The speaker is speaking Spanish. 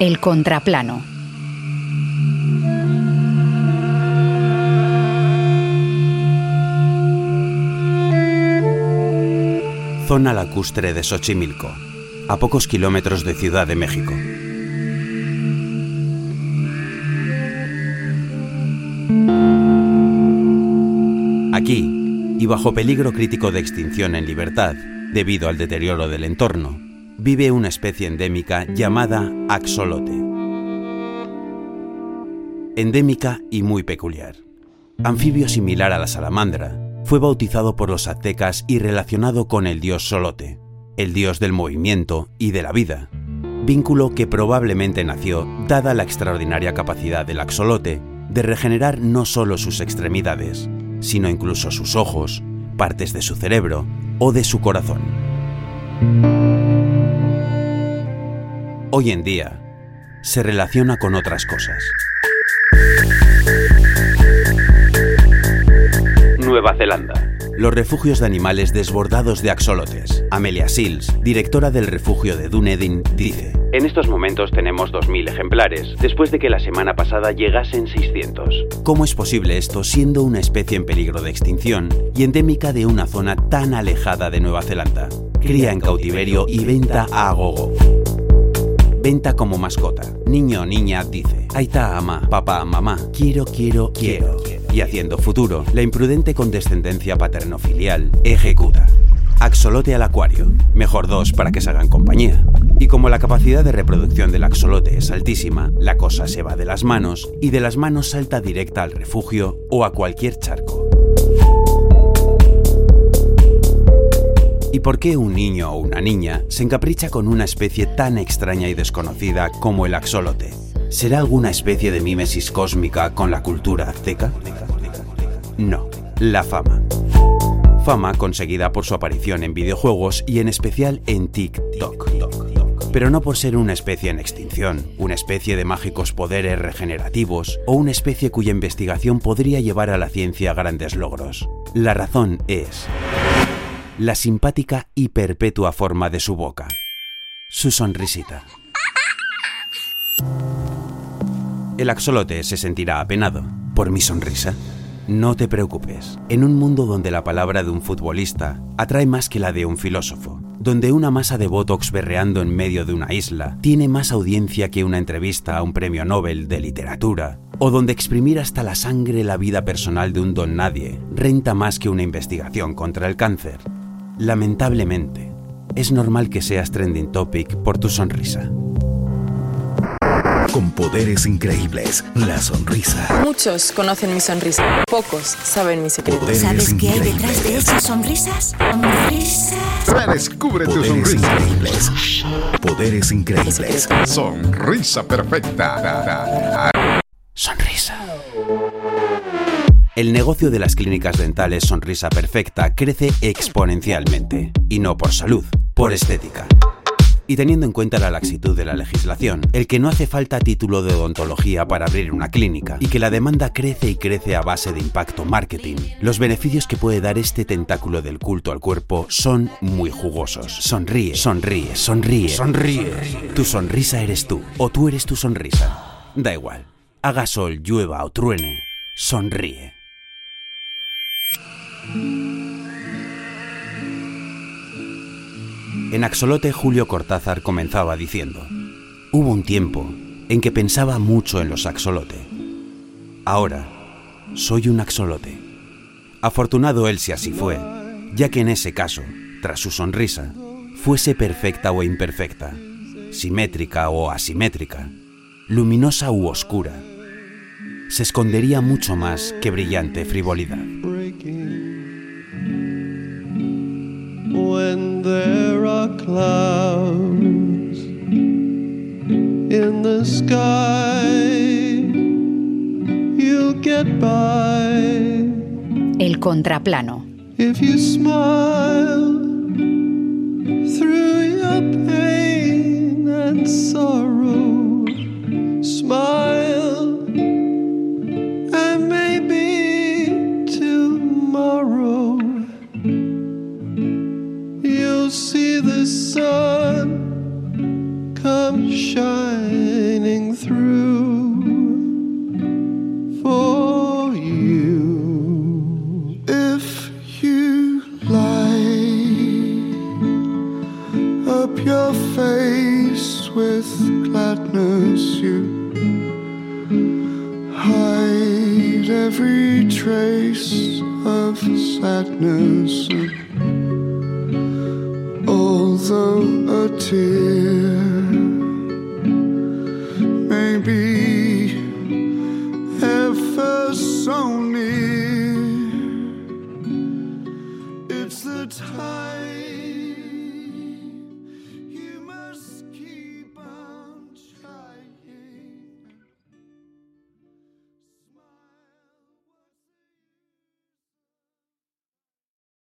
El contraplano. Zona lacustre de Xochimilco, a pocos kilómetros de Ciudad de México. Aquí, y bajo peligro crítico de extinción en libertad, debido al deterioro del entorno, vive una especie endémica llamada axolote. Endémica y muy peculiar. Anfibio similar a la salamandra, fue bautizado por los aztecas y relacionado con el dios Solote, el dios del movimiento y de la vida, vínculo que probablemente nació dada la extraordinaria capacidad del axolote de regenerar no solo sus extremidades, sino incluso sus ojos, partes de su cerebro o de su corazón. Hoy en día, se relaciona con otras cosas. Nueva Zelanda. Los refugios de animales desbordados de axolotes. Amelia Sills, directora del refugio de Dunedin, dice: En estos momentos tenemos 2.000 ejemplares, después de que la semana pasada llegasen 600. ¿Cómo es posible esto siendo una especie en peligro de extinción y endémica de una zona tan alejada de Nueva Zelanda? Cría en cautiverio y venta a gogo. Venta como mascota. Niño o niña dice, Aita ama, papá, mamá, quiero, quiero, quiero. Y haciendo futuro, la imprudente condescendencia paterno-filial ejecuta. Axolote al acuario. Mejor dos para que se hagan compañía. Y como la capacidad de reproducción del axolote es altísima, la cosa se va de las manos y de las manos salta directa al refugio o a cualquier charco. ¿Y por qué un niño o una niña se encapricha con una especie tan extraña y desconocida como el axolote? ¿Será alguna especie de mímesis cósmica con la cultura azteca? No, la fama. Fama conseguida por su aparición en videojuegos y en especial en TikTok. Pero no por ser una especie en extinción, una especie de mágicos poderes regenerativos o una especie cuya investigación podría llevar a la ciencia grandes logros. La razón es la simpática y perpetua forma de su boca, su sonrisita. El axolote se sentirá apenado por mi sonrisa. No te preocupes, en un mundo donde la palabra de un futbolista atrae más que la de un filósofo, donde una masa de botox berreando en medio de una isla tiene más audiencia que una entrevista a un premio Nobel de literatura, o donde exprimir hasta la sangre la vida personal de un don nadie renta más que una investigación contra el cáncer, Lamentablemente, es normal que seas trending topic por tu sonrisa. Con poderes increíbles, la sonrisa. Muchos conocen mi sonrisa, pocos saben mi secreto. Poderes ¿Sabes qué hay detrás de esas sonrisas? Sonrisas. Redescubre tu Poderes sonrisa. increíbles. Poderes increíbles. Sonrisa perfecta. El negocio de las clínicas dentales Sonrisa Perfecta crece exponencialmente, y no por salud, por estética. Y teniendo en cuenta la laxitud de la legislación, el que no hace falta título de odontología para abrir una clínica y que la demanda crece y crece a base de impacto marketing, los beneficios que puede dar este tentáculo del culto al cuerpo son muy jugosos. Sonríe, sonríe, sonríe, sonríe. Tu sonrisa eres tú, o tú eres tu sonrisa. Da igual, haga sol, llueva o truene, sonríe. En Axolote Julio Cortázar comenzaba diciendo, Hubo un tiempo en que pensaba mucho en los axolote. Ahora soy un axolote. Afortunado él si así fue, ya que en ese caso, tras su sonrisa, fuese perfecta o imperfecta, simétrica o asimétrica, luminosa u oscura, se escondería mucho más que brillante frivolidad. Clouds in the sky. You'll get by El contraplano. if you smile through your pain and sorrow. shining through for you. If you light up your face with gladness you hide every trace of sadness. Although a tear